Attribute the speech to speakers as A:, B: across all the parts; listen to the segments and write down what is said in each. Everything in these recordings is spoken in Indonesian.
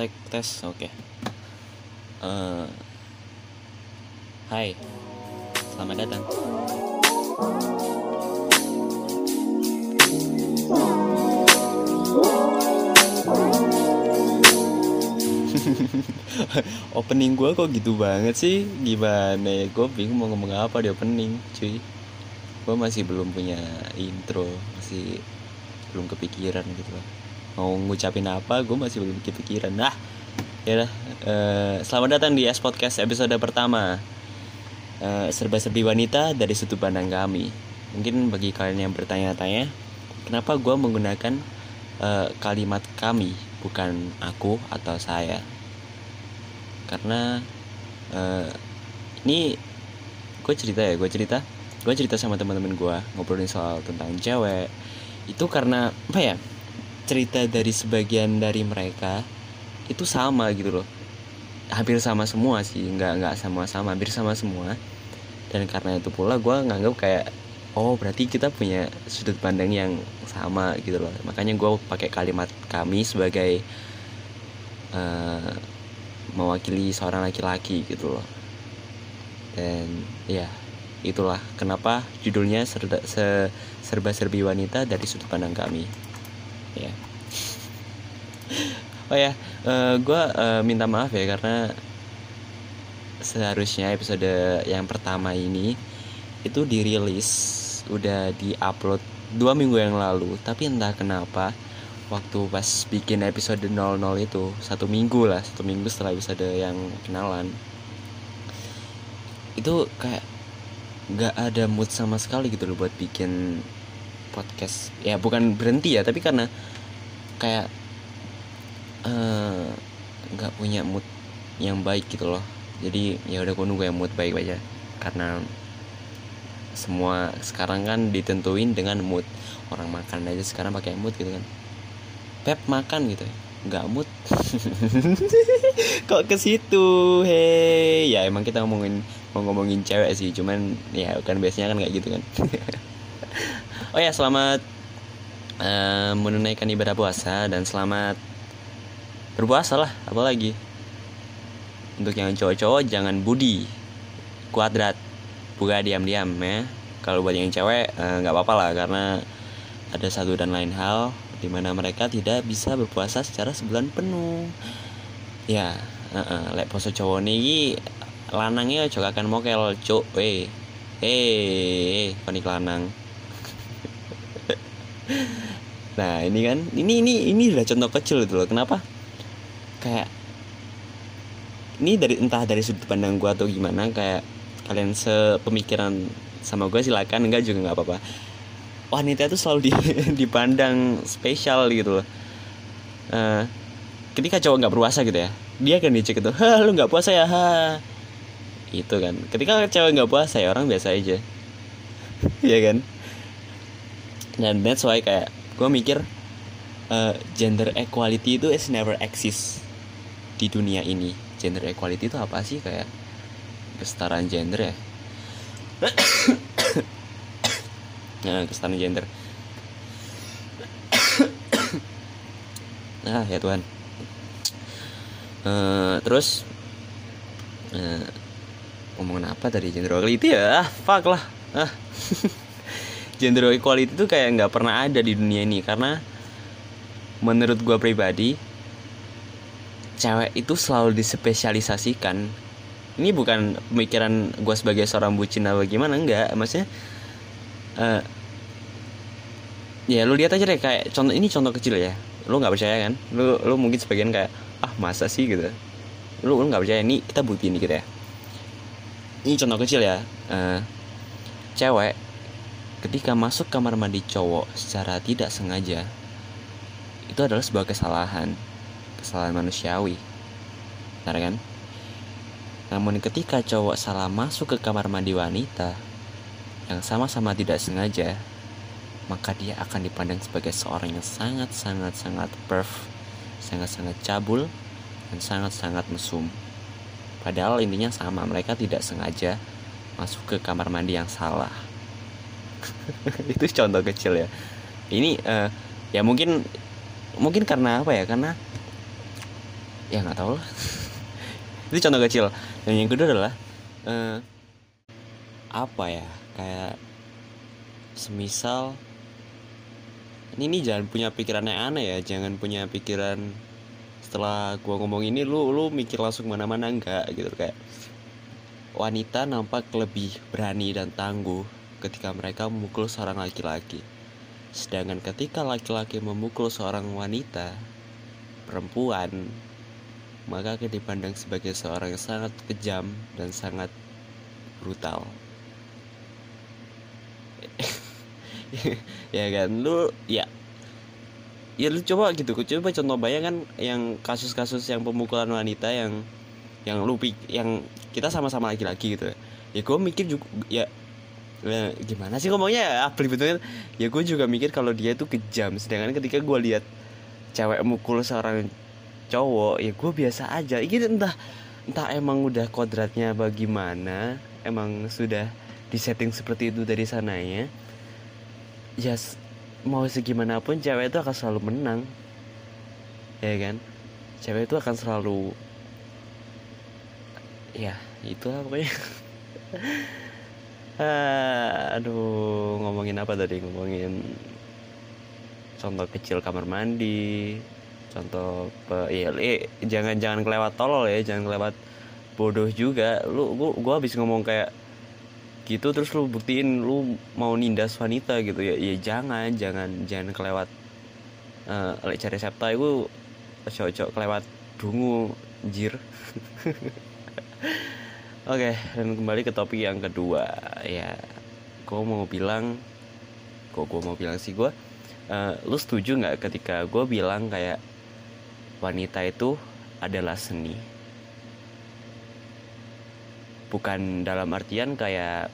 A: tek tes oke. Eh, hai. Selamat datang. Opening gue kok gitu banget sih? Gimana? Ya gue bingung mau ngomong apa di opening cuy. Gue masih belum punya intro masih belum kepikiran gitu loh mau ngucapin apa gue masih belum kepikiran. Nah ya dah eh, selamat datang di S Podcast episode pertama. Eh, serba-serbi wanita dari sudut pandang kami. Mungkin bagi kalian yang bertanya-tanya kenapa gue menggunakan eh, kalimat kami bukan aku atau saya? Karena eh, ini gue cerita ya gue cerita gue cerita sama teman-teman gue ngobrolin soal tentang cewek. Itu karena apa ya cerita dari sebagian dari mereka itu sama gitu loh. Hampir sama semua sih nggak nggak sama-sama hampir sama semua. Dan karena itu pula gue nganggap kayak oh berarti kita punya sudut pandang yang sama gitu loh. Makanya gue pakai kalimat kami sebagai eh, mewakili seorang laki-laki gitu loh. Dan ya itulah kenapa judulnya serba, se, serba serbi wanita dari sudut pandang kami ya oh ya gue minta maaf ya karena seharusnya episode yang pertama ini itu dirilis udah diupload dua minggu yang lalu. Tapi entah kenapa waktu pas bikin episode 00 itu satu minggu lah satu minggu setelah episode yang kenalan itu kayak nggak ada mood sama sekali gitu loh buat bikin podcast. Ya bukan berhenti ya tapi karena kayak eh, nggak punya mood yang baik gitu loh. Jadi ya udah gue nunggu yang mood baik aja. Karena semua sekarang kan ditentuin dengan mood. Orang makan aja sekarang pakai mood gitu kan. Pep makan gitu ya. Nggak mood. Kok ke situ? Hei ya emang kita ngomongin mau ngomongin cewek sih. Cuman ya kan biasanya kan kayak gitu kan oh ya selamat eh, menunaikan ibadah puasa dan selamat berpuasa lah apalagi. Untuk yang cowok-cowok jangan budi kuadrat. Buka diam-diam ya. Kalau buat yang cewek eh, nggak apa-apa lah karena ada satu dan lain hal di mana mereka tidak bisa berpuasa secara sebulan penuh. Ya uh, lek poso cowok nih lanangnya juga akan mokel cuk eh eh panik lanang nah ini kan ini ini ini udah contoh kecil gitu loh. Kenapa? Kayak ini dari entah dari sudut pandang gue atau gimana kayak kalian sepemikiran sama gue silakan. Enggak juga nggak apa-apa. Wanita itu selalu di, dipandang spesial gitu loh. Eh, ketika cowok nggak berpuasa gitu ya dia akan dicek itu ha lu nggak puasa ya? Ha. Itu kan. Ketika cewek nggak puasa ya orang biasa aja. Ya kan? Dan that's why kayak gue mikir eh, gender equality itu is never exist di dunia ini. Gender equality itu apa sih? Kayak kesetaraan gender ya? Nah kesetaraan gender. Ah ya Tuhan. Eh, terus eh, ngomongin apa tadi? Gender equality ya? Ah fuck lah. Ah gender equality itu kayak nggak pernah ada di dunia ini. Karena menurut gua pribadi cewek itu selalu dispesialisasikan. Ini bukan pemikiran gue sebagai seorang bucin atau gimana enggak. Maksudnya eh ya lu lihat aja deh kayak contoh ini contoh kecil ya. Lu nggak percaya kan? Lu lu mungkin sebagian kayak ah masa sih? gitu. Lu lu nggak percaya nih kita buktiin dikit ya. Ini contoh kecil ya. Eh, cewek ketika masuk kamar mandi cowok secara tidak sengaja itu adalah sebuah kesalahan kesalahan manusiawi benar kan namun ketika cowok salah masuk ke kamar mandi wanita yang sama-sama tidak sengaja maka dia akan dipandang sebagai seorang yang sangat-sangat-sangat perf, sangat-sangat cabul, dan sangat-sangat mesum. Padahal intinya sama, mereka tidak sengaja masuk ke kamar mandi yang salah. Itu contoh kecil ya. Ini eh, ya mungkin mungkin karena apa ya? Karena ya nggak tahu lah. Itu contoh kecil. Dan yang kedua adalah uh, apa ya? Kayak semisal ini nih jangan punya pikiran yang aneh ya. Jangan punya pikiran setelah gua ngomong ini lu lu mikir langsung mana-mana. Enggak gitu. Kayak wanita nampak lebih berani dan tangguh ketika mereka memukul seorang laki-laki. Sedangkan ketika laki-laki memukul seorang wanita perempuan maka akan dipandang sebagai seorang yang sangat kejam dan sangat brutal. Ya kan? Lu ya. Ya lu coba gitu coba contoh bayangan yang kasus-kasus yang pemukulan wanita yang yang lu yang kita sama-sama laki-laki gitu. Ya, gue mikir juga ya, gimana sih ngomongnya? Ya ah, betulnya ya gue juga mikir kalau dia tuh kejam. Sedangkan ketika gue lihat cewek mukul seorang cowok ya gue biasa aja. Gitu entah entah emang udah kodratnya bagaimana emang sudah disetting seperti itu dari sananya. Ya mau segimanapun cewek itu akan selalu menang. Ya kan? Cewek itu akan selalu ya itu lah pokoknya aduh ngomongin apa tadi? Ngomongin contoh kecil kamar mandi contoh pe, eh, jangan jangan kelewat tolol ya jangan kelewat bodoh juga. Lu gua, gua habis ngomong kayak gitu terus lu buktiin lu mau nindas wanita gitu ya. Ya jangan jangan jangan kelewat uh, lek cari septa itu cocok kelewat dungu jir oke okay, dan kembali ke topik yang kedua. Ya gue mau bilang kok gue mau bilang sih gue uh, lu setuju nggak ketika gue bilang kayak wanita itu adalah seni? Bukan dalam artian kayak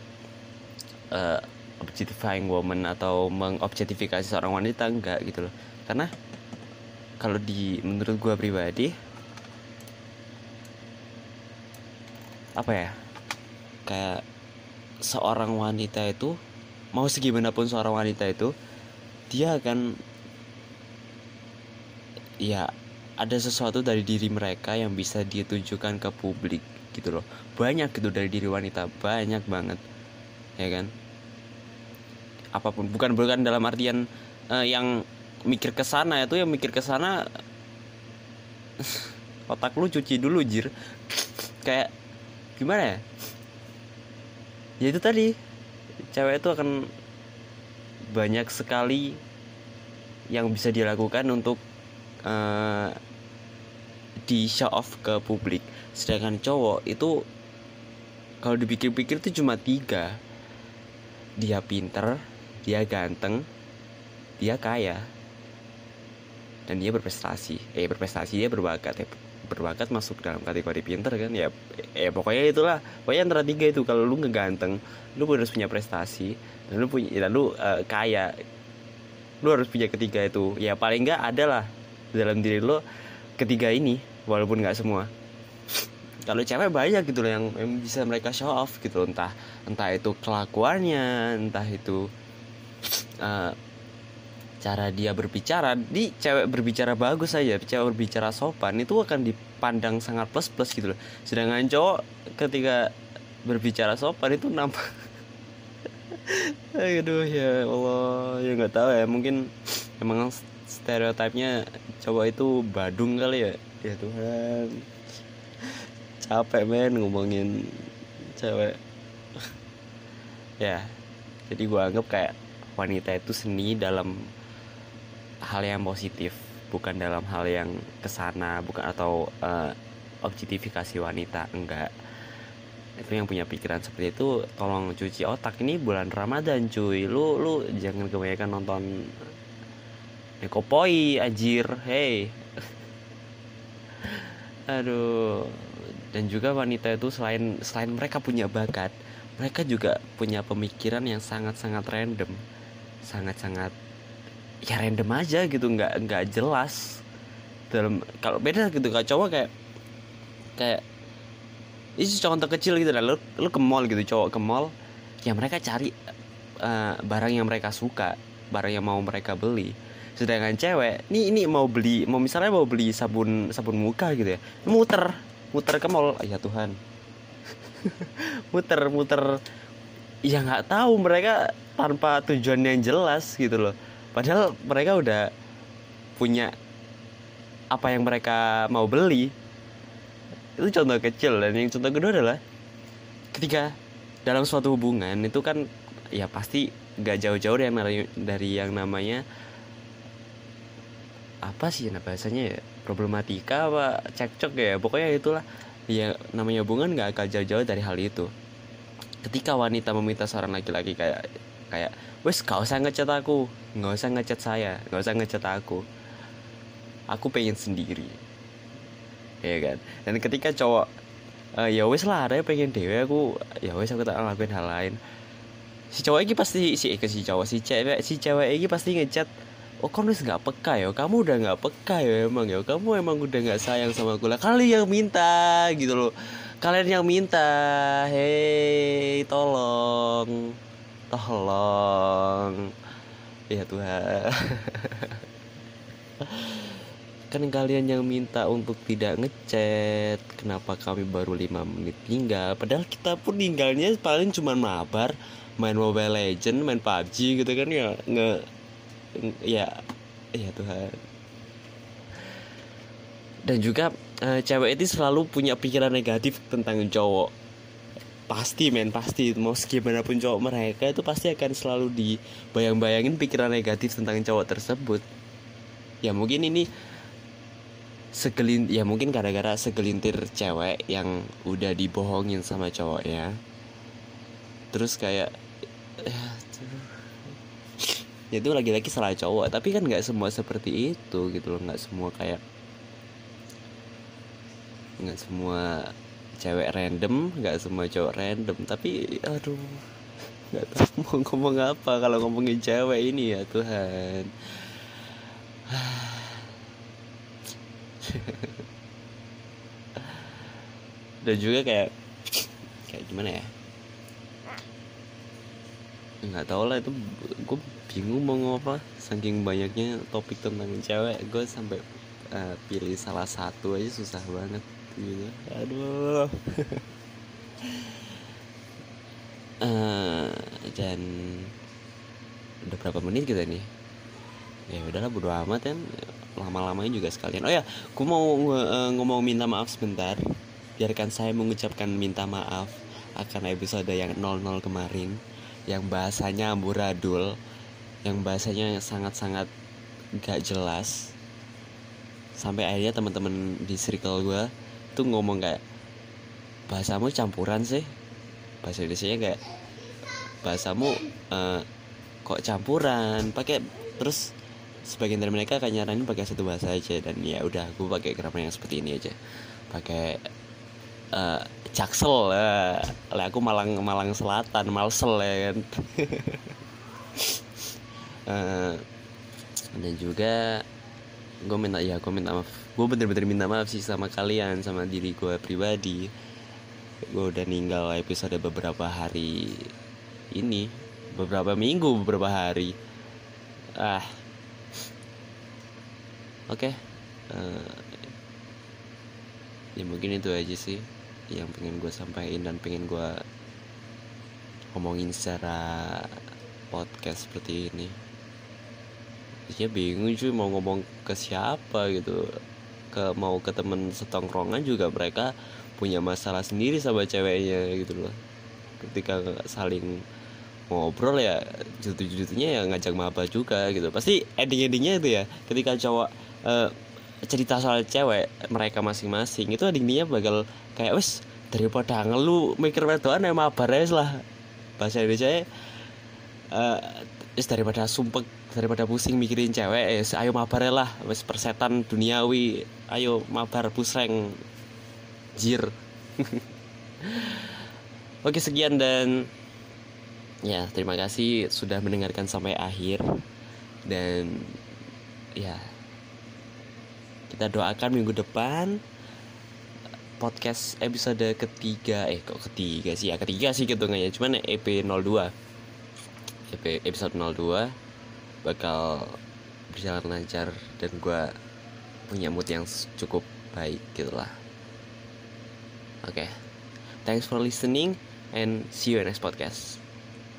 A: uh, objectifying woman atau mengobjektifikasi seorang wanita enggak gitu loh. Karena kalau di menurut gue pribadi apa ya? Kayak seorang wanita itu mau segimanapun seorang wanita itu dia akan ya ada sesuatu dari diri mereka yang bisa ditunjukkan ke publik gitu loh. Banyak gitu dari diri wanita banyak banget ya kan? Apa pun bukan bukan dalam artian uh, yang mikir ke sana itu yang mikir ke sana otak lu cuci dulu jir. Kayak gimana ya? Ya itu tadi. Cewek itu akan banyak sekali yang bisa dilakukan untuk uh, di show off ke publik. Sedangkan cowok itu kalau dipikir-pikir itu cuma tiga. Dia pinter dia ganteng dia kaya dan dia berprestasi. Eh berprestasi dia berbakat ya berbakat masuk dalam kategori pinter kan ya eh pokoknya itulah. Pokoknya antara tiga itu kalau lu ngeganteng lu harus punya prestasi dan lu punya dan lu uh, kaya. Lu harus punya ketiga itu. Ya paling enggak ada lah dalam diri lu ketiga ini walaupun nggak semua. Kalau cewek banyak gitu loh yang, yang bisa mereka show off gitu loh. entah entah itu kelakuannya entah itu uh, cara dia berbicara di cewek berbicara bagus aja cewek berbicara sopan itu akan dipandang sangat plus plus gitu loh. Sedangkan cowok ketika berbicara sopan itu nampak aduh ya Allah ya nggak tahu ya mungkin emang stereotipnya cowok itu badung kali ya. Ya Tuhan capek men ngomongin cewek. Ya jadi gue anggap kayak wanita itu seni dalam hal yang positif bukan dalam hal yang ke sana bukan atau uh, objektifikasi wanita enggak. Itu yang punya pikiran seperti itu tolong cuci otak. Ini bulan Ramadan cuy. Lu lu jangan kebanyakan nonton Nekopoi anjir. Hey. Aduh. Dan juga wanita itu selain selain mereka punya bakat mereka juga punya pemikiran yang sangat-sangat random. Sangat-sangat ya random aja gitu nggak nggak jelas. Dalam kalau beda gitu kalau cowok kayak kayak ini contoh kecil gitu. Lah lu lu ke mall gitu cowok ke mall ya mereka cari uh, barang yang mereka suka barang yang mau mereka beli. Sedangkan cewek ini ini mau beli mau misalnya mau beli sabun sabun muka gitu ya muter muter ke mall. Ya Tuhan. Muter muter. Ya nggak tahu mereka tanpa tujuan yang jelas gitu loh padahal mereka udah punya apa yang mereka mau beli. Itu contoh kecil dan yang contoh kedua adalah ketika dalam suatu hubungan itu kan ya pasti gak jauh-jauh dari, dari yang namanya apa sih nah bahasanya ya problematika apa cekcok ya pokoknya itulah. Ya namanya hubungan gak akan jauh-jauh dari hal itu. Ketika wanita meminta seorang laki-laki kayak kayak wes gak usah ngecat aku. Nggak usah ngecat saya. Nggak usah ngecat aku. Aku pengen sendiri. Ya kan? Dan ketika cowok uh, ya wes lah ada pengen dewe aku ya wes aku tak ngelakuin hal lain. Si cowok ini pasti si ke si cowok si cewek si cewek ini pasti ngecat oh kamu wes nggak peka ya? Kamu udah nggak peka ya emang ya? Kamu emang udah nggak sayang sama aku lah. Kali yang minta gitu loh. Kalian yang minta hei tolong tolong. Ya Tuhan. Kan kalian yang minta untuk tidak ngechat kenapa kami baru lima menit tinggal padahal kita pun tinggalnya paling cuma mabar main Mobile Legend main PUBG gitu kan ya nge ya ya Tuhan. Dan juga uh, cewek itu selalu punya pikiran negatif tentang cowok pasti men pasti. Mau gimana pun cowok mereka itu pasti akan selalu dibayang-bayangin pikiran negatif tentang cowok tersebut. Ya mungkin ini segelin ya mungkin gara-gara segelintir cewek yang udah dibohongin sama cowoknya. Terus kayak ya, ya itu lagi-lagi salah cowok. Tapi kan nggak semua seperti itu gitu loh. Nggak semua kayak nggak semua cewek random nggak semua cowok random tapi aduh nggak tahu mau ngomong apa kalau ngomongin cewek ini ya Tuhan. Dan juga kayak kayak gimana ya? Nggak tau lah itu gue bingung mau ngapa saking banyaknya topik tentang cewek gue sampai uh, pilih salah satu aja susah banget gitu. Aduh. Uh, dan udah berapa menit kita nih ya udahlah bodo amat kan lama-lamanya juga sekalian. Oh ya aku mau uh, ngomong minta maaf sebentar. Biarkan saya mengucapkan minta maaf akan episode yang 00 kemarin. Yang bahasanya amburadul. Yang bahasanya sangat-sangat gak jelas. Sampai akhirnya teman-teman di circle gue tuh ngomong kayak bahasamu campuran sih. Bahasa Indonesia kayak bahasamu uh, kok campuran? Pakai terus sebagian dari mereka akan nyaranin pakai satu bahasa aja dan ya udah gue pakai grammar yang seperti ini aja. Pakai uh, jaksel ya uh, aku malang malang selatan malsel ya kan. Uh, dan juga gue minta ya gue minta maaf. Gue bener-bener minta maaf sih sama kalian sama diri gue pribadi. Gue udah ninggal episode beberapa hari ini. Beberapa minggu beberapa hari. Ah. Oke okay. uh, eh, ya mungkin itu aja sih yang pengen gue sampaikan dan pengen gue ngomongin secara podcast seperti ini ya bingung cuy mau ngomong ke siapa gitu. Ke mau ke temen setongkrongan juga mereka punya masalah sendiri sama ceweknya gitu loh. Ketika saling ngobrol ya jutu-jutunya ya ngajak maba juga gitu. Pasti ending-endingnya itu ya ketika cowok uh, cerita soal cewek mereka masing-masing itu adiknya bakal kayak wes daripada ngeluh mikir wedoan ya mabar lah. Bahasa Indonesia uh, wes daripada sumpek daripada pusing mikirin cewek es ayo mabar lah. Wes persetan duniawi ayo mabar pusreng. Jir. Oke sekian dan ya terima kasih sudah mendengarkan sampai akhir. Dan ya kita doakan minggu depan podcast episode ketiga eh kok ketiga sih? Ya ketiga sih hitungannya cuman EP 02 EP episode 02 bakal berjalan lancar dan gue punya mood yang cukup baik gitulah oke. Okay. thanks for listening and see you in next podcast.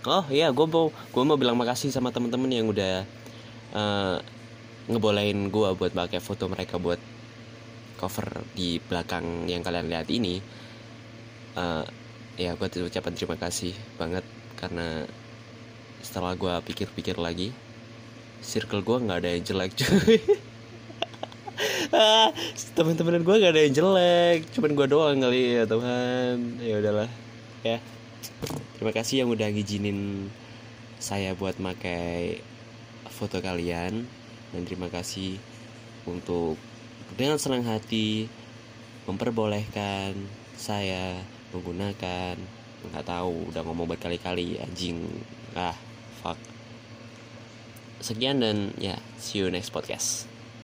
A: Oh iya gue mau gue mau bilang makasih sama temen-temen yang udah uh, ngebolehin gue buat pakai foto mereka buat cover di belakang yang kalian lihat ini. Uh, ya gue ucapkan terima kasih banget karena setelah gue pikir-pikir lagi circle gue nggak ada yang jelek cuy. Ah, teman-teman gue gak ada yang jelek cuman gue doang kali ya Tuhan. Ya udahlah ya. Terima kasih yang udah ngizinin saya buat pakai foto kalian dan terima kasih untuk dengan senang hati memperbolehkan saya menggunakan nggak tahu udah ngomong berkali-kali anjing. Ah fuck sekian dan ya see you next podcast